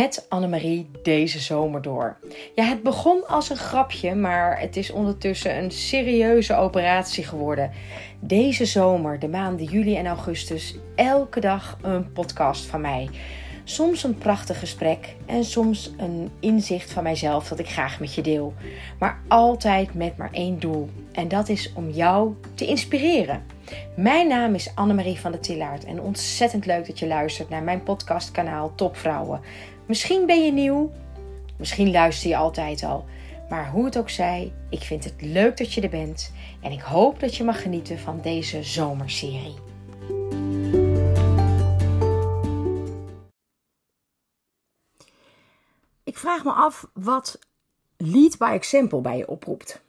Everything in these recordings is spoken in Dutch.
met Annemarie deze zomer door. Ja, het begon als een grapje, maar het is ondertussen een serieuze operatie geworden. Deze zomer, de maanden juli en augustus, elke dag een podcast van mij. Soms een prachtig gesprek en soms een inzicht van mijzelf dat ik graag met je deel. Maar altijd met maar één doel. En dat is om jou te inspireren. Mijn naam is Annemarie van der Tillaert en ontzettend leuk dat je luistert naar mijn podcastkanaal Topvrouwen. Misschien ben je nieuw, misschien luister je altijd al. Maar hoe het ook zij, ik vind het leuk dat je er bent en ik hoop dat je mag genieten van deze zomerserie. Ik vraag me af wat lead by example bij je oproept.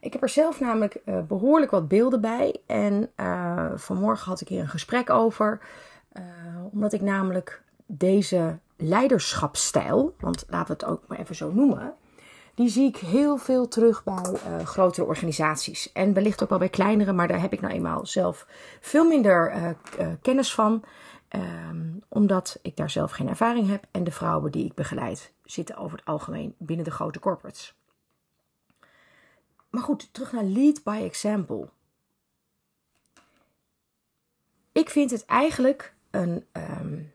Ik heb er zelf namelijk uh, behoorlijk wat beelden bij. En uh, vanmorgen had ik hier een gesprek over. Uh, omdat ik namelijk deze leiderschapsstijl, want laten we het ook maar even zo noemen, die zie ik heel veel terug bij grotere organisaties. En wellicht ook wel bij kleinere, maar daar heb ik nou eenmaal zelf veel minder kennis van. Um, omdat ik daar zelf geen ervaring heb. En de vrouwen die ik begeleid zitten over het algemeen binnen de grote corporates. Maar goed, terug naar lead by example. Ik vind het eigenlijk een, um,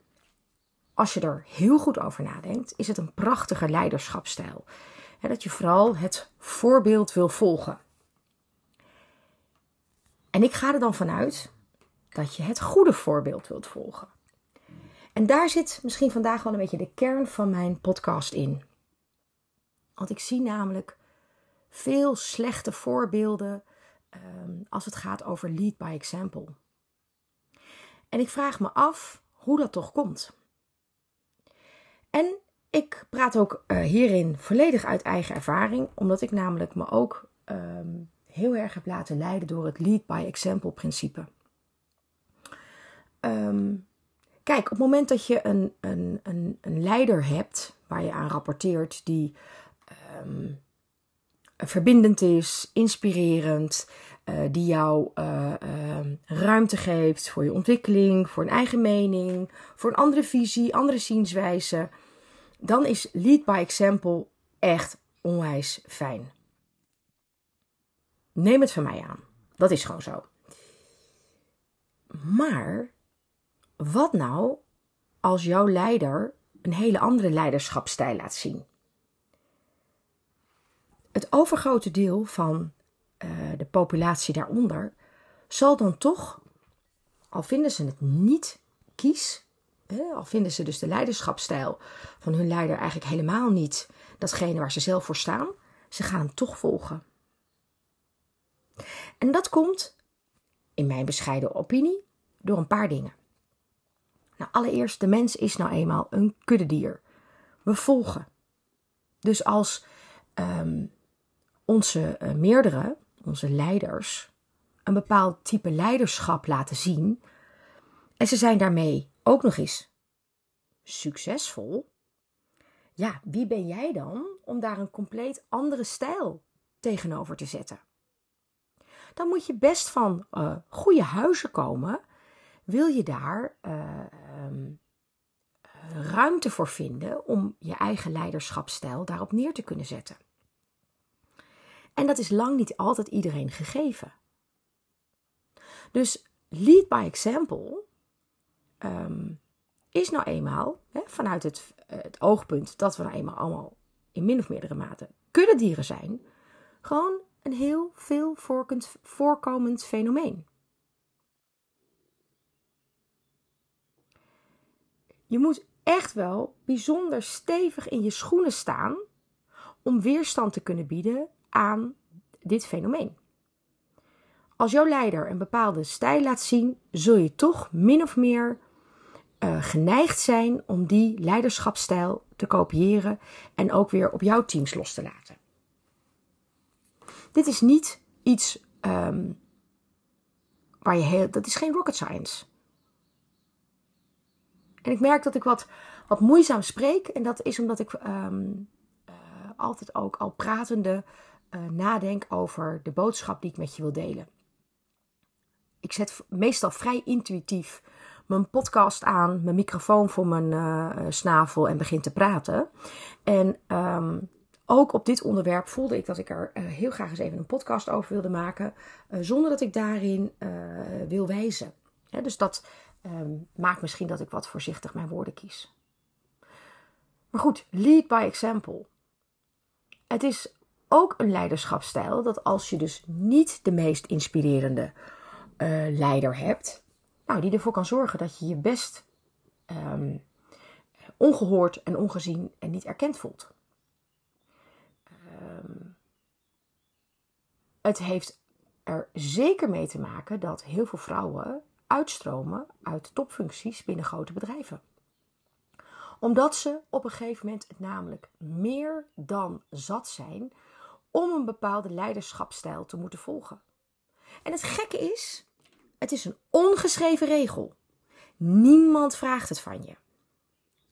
als je er heel goed over nadenkt, is het een prachtige leiderschapstijl. dat je vooral het voorbeeld wil volgen. En ik ga er dan vanuit dat je het goede voorbeeld wilt volgen. En daar zit misschien vandaag wel een beetje de kern van mijn podcast in. Want ik zie namelijk veel slechte voorbeelden um, als het gaat over lead by example. En ik vraag me af hoe dat toch komt. En ik praat ook uh, hierin volledig uit eigen ervaring, omdat ik namelijk me ook um, heel erg heb laten leiden door het lead by example principe. Um, kijk, op het moment dat je een, een, een, een leider hebt waar je aan rapporteert, die um, verbindend is, inspirerend, uh, die jou uh, ruimte geeft voor je ontwikkeling, voor een eigen mening, voor een andere visie, andere zienswijze, dan is lead by example echt onwijs fijn. Neem het van mij aan. Dat is gewoon zo. Maar wat nou als jouw leider een hele andere leiderschapstijl laat zien? Het overgrote deel van uh, de populatie daaronder zal dan toch, al vinden ze het niet kies, al vinden ze dus de leiderschapstijl van hun leider eigenlijk helemaal niet datgene waar ze zelf voor staan, ze gaan hem toch volgen. En dat komt, in mijn bescheiden opinie, door een paar dingen. Nou, allereerst, de mens is nou eenmaal een kuddedier. We volgen. Dus als um, onze uh, meerdere, onze leiders, een bepaald type leiderschap laten zien, en ze zijn daarmee ook nog eens succesvol, ja, wie ben jij dan om daar een compleet andere stijl tegenover te zetten? Dan moet je best van uh, goede huizen komen wil je daar uh, um, ruimte voor vinden om je eigen leiderschapstijl daarop neer te kunnen zetten. En dat is lang niet altijd iedereen gegeven. Dus lead by example um, is nou eenmaal, hè, vanuit het, het, oogpunt dat we nou eenmaal allemaal in min of meerdere mate kuddedieren zijn, gewoon een heel veel voorkomend fenomeen. Je moet echt wel bijzonder stevig in je schoenen staan om weerstand te kunnen bieden aan dit fenomeen. Als jouw leider een bepaalde stijl laat zien, zul je toch min of meer uh, geneigd zijn om die leiderschapsstijl te kopiëren en ook weer op jouw teams los te laten. Dit is niet iets um, waar je heel. Dat is geen rocket science. En ik merk dat ik wat, wat moeizaam spreek. En dat is omdat ik um, uh, altijd ook al pratende uh, nadenk over de boodschap die ik met je wil delen. Ik zet meestal vrij intuïtief mijn podcast aan, mijn microfoon voor mijn uh, snavel en begin te praten. En um, ook op dit onderwerp voelde ik dat ik er uh, heel graag eens even een podcast over wilde maken, zonder dat ik daarin wil wijzen. dus dat um, maakt misschien dat ik wat voorzichtig mijn woorden kies. Maar goed, lead by example. Het is ook een leiderschapsstijl dat als je dus niet de meest inspirerende leider hebt, nou, die ervoor kan zorgen dat je je best um, ongehoord en ongezien en niet erkend voelt. Um, het heeft er zeker mee te maken dat heel veel vrouwen uitstromen uit topfuncties binnen grote bedrijven omdat ze op een gegeven moment namelijk meer dan zat zijn om een bepaalde leiderschapsstijl te moeten volgen. En het gekke is, het is een ongeschreven regel. Niemand vraagt het van je.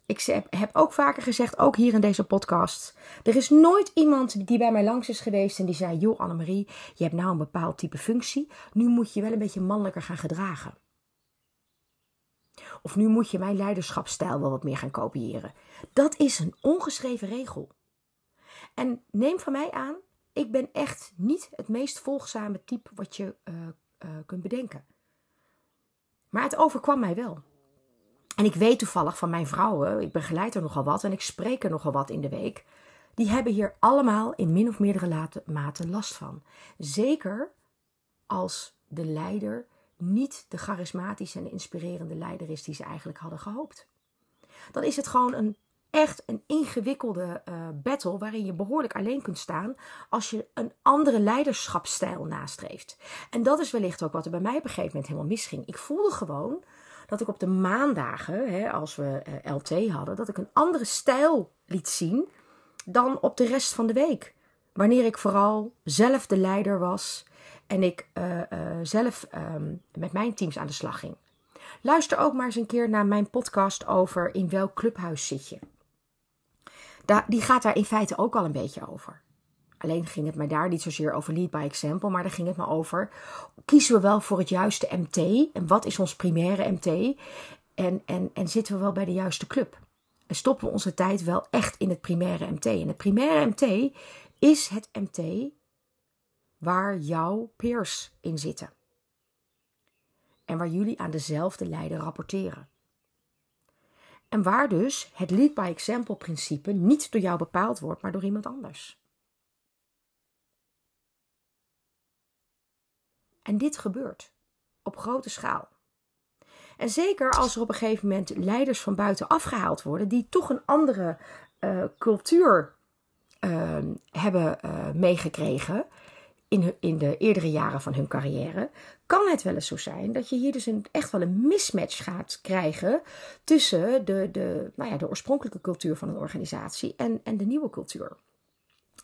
Ik heb ook vaker gezegd, ook hier in deze podcast. Er is nooit iemand die bij mij langs is geweest en die zei: Joh, Annemarie, je hebt nou een bepaald type functie. Nu moet je wel een beetje mannelijker gaan gedragen. Of nu moet je mijn leiderschapsstijl wel wat meer gaan kopiëren. Dat is een ongeschreven regel. En neem van mij aan, ik ben echt niet het meest volgzame type wat je uh, uh, kunt bedenken. Maar het overkwam mij wel. En ik weet toevallig van mijn vrouwen, ik begeleid er nogal wat en ik spreek er nogal wat in de week. Die hebben hier allemaal in min of meerdere mate last van. Zeker als de leider niet de charismatische en inspirerende leider is die ze eigenlijk hadden gehoopt. Dan is het gewoon een echt een ingewikkelde uh, battle waarin je behoorlijk alleen kunt staan als je een andere leiderschapsstijl nastreeft. En dat is wellicht ook wat er bij mij op een gegeven moment helemaal misging. Ik voelde gewoon dat ik op de maandagen, hè, als we uh, LT hadden, dat ik een andere stijl liet zien dan op de rest van de week. Wanneer ik vooral zelf de leider was en ik uh, zelf um, met mijn teams aan de slag ging. Luister ook maar eens een keer naar mijn podcast over in welk clubhuis zit je. Die gaat daar in feite ook al een beetje over. Alleen ging het mij daar niet zozeer over lead by example, maar daar ging het me over: kiezen we wel voor het juiste MT? En wat is ons primaire MT? En, en, en zitten we wel bij de juiste club? En stoppen we onze tijd wel echt in het primaire MT? En het primaire MT is het MT waar jouw peers in zitten. En waar jullie aan dezelfde leider rapporteren. En waar dus het lead by example principe niet door jou bepaald wordt, maar door iemand anders. En dit gebeurt op grote schaal. En zeker als er op een gegeven moment leiders van buiten afgehaald worden, die toch een andere uh, cultuur uh, hebben uh, meegekregen in, de eerdere jaren van hun carrière, kan het wel eens zo zijn dat je hier dus een, echt wel een mismatch gaat krijgen tussen de, de, nou ja, de oorspronkelijke cultuur van een organisatie en, en de nieuwe cultuur.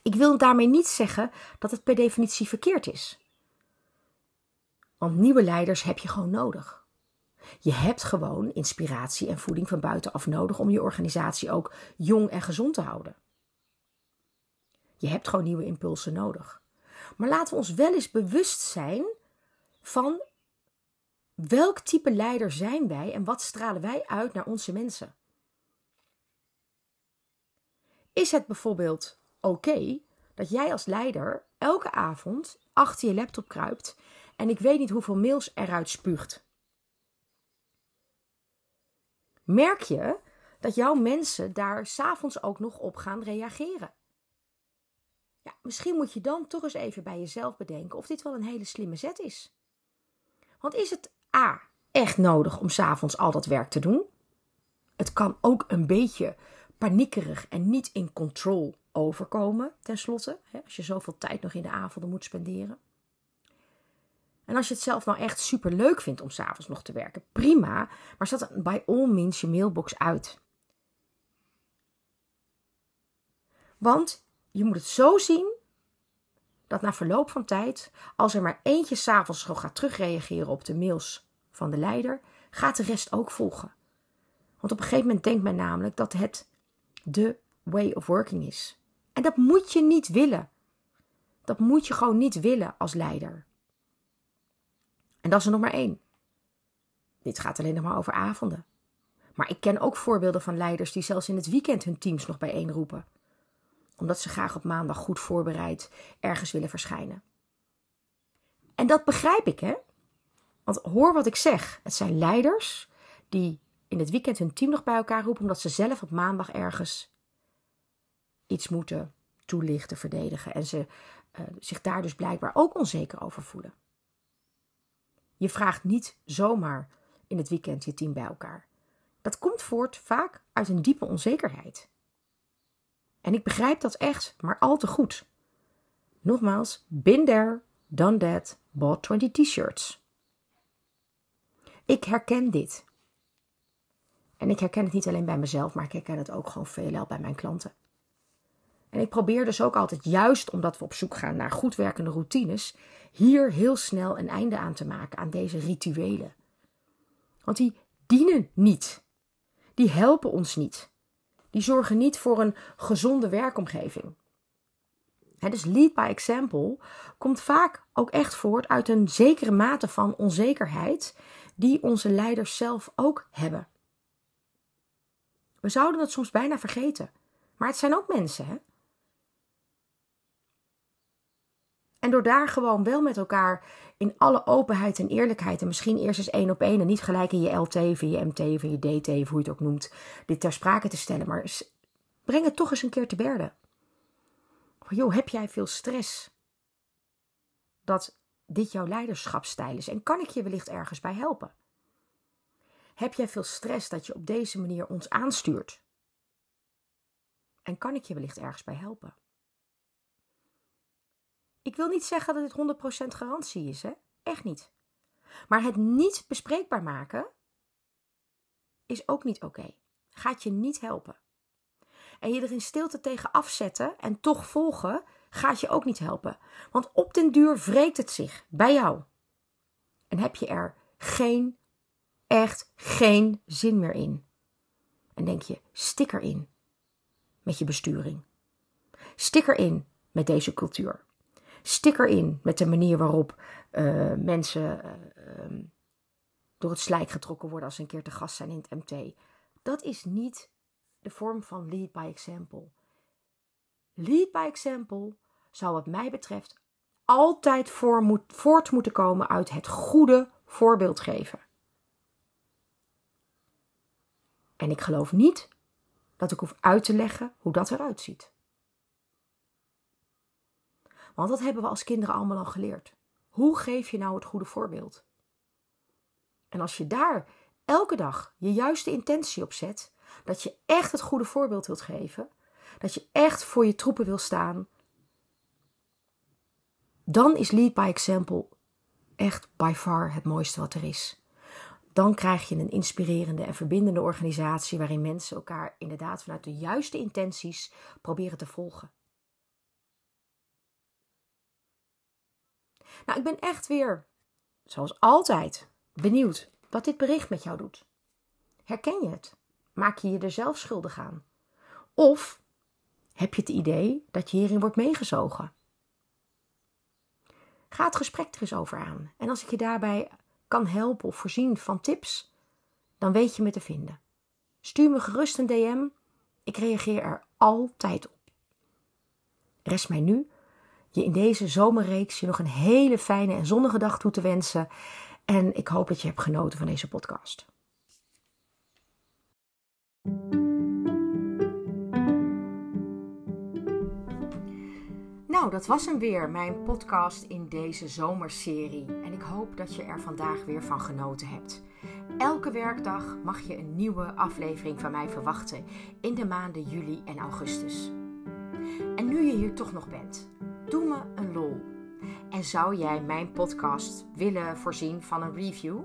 Ik wil daarmee niet zeggen dat het per definitie verkeerd is. Want nieuwe leiders heb je gewoon nodig. Je hebt gewoon inspiratie en voeding van buitenaf nodig om je organisatie ook jong en gezond te houden. Je hebt gewoon nieuwe impulsen nodig. Maar laten we ons wel eens bewust zijn van welk type leider zijn wij en wat stralen wij uit naar onze mensen. Is het bijvoorbeeld oké dat jij als leider elke avond achter je laptop kruipt en ik weet niet hoeveel mails eruit spuugt? Merk je dat jouw mensen daar s'avonds ook nog op gaan reageren? Ja, misschien moet je dan toch eens even bij jezelf bedenken of dit wel een hele slimme zet is. Want is het A echt nodig om s'avonds al dat werk te doen? Het kan ook een beetje paniekerig en niet in control overkomen, tenslotte, hè, als je zoveel tijd nog in de avonden moet spenderen. En als je het zelf nou echt super leuk vindt om s'avonds nog te werken, prima, maar zet dan bij all means je mailbox uit. Want je moet het zo zien dat na verloop van tijd, als er maar eentje s'avonds gaat terugreageren op de mails van de leider, gaat de rest ook volgen. Want op een gegeven moment denkt men namelijk dat het de way of working is. En dat moet je niet willen. Dat moet je gewoon niet willen als leider. En dat is er nog maar één. Dit gaat alleen nog maar over avonden. Maar ik ken ook voorbeelden van leiders die zelfs in het weekend hun teams nog bijeenroepen. Omdat ze graag op maandag goed voorbereid ergens willen verschijnen. En dat begrijp ik, hè? Want hoor wat ik zeg. Het zijn leiders die in het weekend hun team nog bij elkaar roepen omdat ze zelf op maandag ergens iets moeten toelichten, verdedigen en ze uh, zich daar dus blijkbaar ook onzeker over voelen. Je vraagt niet zomaar in het weekend je team bij elkaar. Dat komt voort vaak uit een diepe onzekerheid. En ik begrijp dat echt, maar al te goed. Nogmaals, been there, done that, bought 20 t-shirts. Ik herken dit. En ik herken het niet alleen bij mezelf, maar ik herken het ook gewoon veelal bij mijn klanten. En ik probeer dus ook altijd, juist omdat we op zoek gaan naar goed werkende routines, hier heel snel een einde aan te maken aan deze rituelen. Want die dienen niet. Die helpen ons niet. Die zorgen niet voor een gezonde werkomgeving. dus lead by example komt vaak ook echt voort uit een zekere mate van onzekerheid die onze leiders zelf ook hebben. We zouden het soms bijna vergeten, maar het zijn ook mensen. Hè? En door daar gewoon wel met elkaar in alle openheid en eerlijkheid, en misschien eerst eens één op één en niet gelijk in je LT, of je MT, of je DT, of hoe je het ook noemt, dit ter sprake te stellen, maar breng het toch eens een keer te berde. Joh, heb jij veel stress dat dit jouw leiderschapsstijl is? En kan ik je wellicht ergens bij helpen? Heb jij veel stress dat je op deze manier ons aanstuurt? En kan ik je wellicht ergens bij helpen? Ik wil niet zeggen dat dit 100% garantie is, hè? Echt niet. Maar het niet bespreekbaar maken is ook niet oké. Gaat je niet helpen. En je er in stilte tegen afzetten en toch volgen, gaat je ook niet helpen. Want op den duur wreekt het zich bij jou. En heb je er geen, echt geen zin meer in. En denk je, stik erin met je besturing. Stik erin met deze cultuur. Stik erin met de manier waarop uh, mensen uh, um, door het slijk getrokken worden als ze een keer te gast zijn in het MT. Dat is niet de vorm van lead by example. Lead by example zou wat mij betreft altijd voor moet, voort moeten komen uit het goede voorbeeld geven. En ik geloof niet dat ik hoef uit te leggen hoe dat eruit ziet. Want dat hebben we als kinderen allemaal al geleerd. Hoe geef je nou het goede voorbeeld? En als je daar elke dag je juiste intentie op zet, dat je echt het goede voorbeeld wilt geven, dat je echt voor je troepen wil staan, dan is Lead by Example echt by far het mooiste wat er is. Dan krijg je een inspirerende en verbindende organisatie waarin mensen elkaar inderdaad vanuit de juiste intenties proberen te volgen. Nou, ik ben echt weer, zoals altijd, benieuwd wat dit bericht met jou doet. Herken je het? Maak je je er zelf schuldig aan? Of heb je het idee dat je hierin wordt meegezogen? Ga het gesprek er eens over aan. En als ik je daarbij kan helpen of voorzien van tips, dan weet je me te vinden. Stuur me gerust een DM. Ik reageer er altijd op. Rest mij nu je in deze zomerreeks je nog een hele fijne en zonnige dag toe te wensen. En ik hoop dat je hebt genoten van deze podcast. Nou, dat was hem weer, mijn podcast in deze zomerserie. En ik hoop dat je er vandaag weer van genoten hebt. Elke werkdag mag je een nieuwe aflevering van mij verwachten in de maanden juli en augustus. En nu je hier toch nog bent, doe me een lol. En zou jij mijn podcast willen voorzien van een review?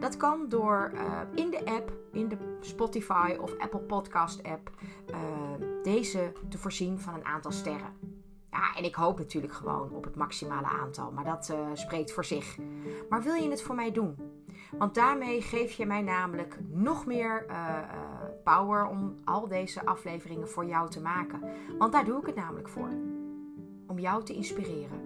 Dat kan door uh, in de app, in de Spotify of Apple Podcast app, uh, deze te voorzien van een aantal sterren. Ja, en ik hoop natuurlijk gewoon op het maximale aantal, maar dat uh, spreekt voor zich. Maar wil je het voor mij doen? Want daarmee geef je mij namelijk nog meer power om al deze afleveringen voor jou te maken. Want daar doe ik het namelijk voor om jou te inspireren.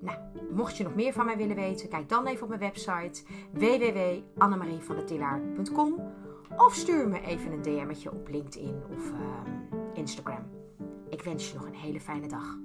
Nou, mocht je nog meer van mij willen weten, kijk dan even op mijn website www.annemarievandetillaar.com of stuur me even een DM'tje op LinkedIn of ehm, Instagram. Ik wens je nog een hele fijne dag.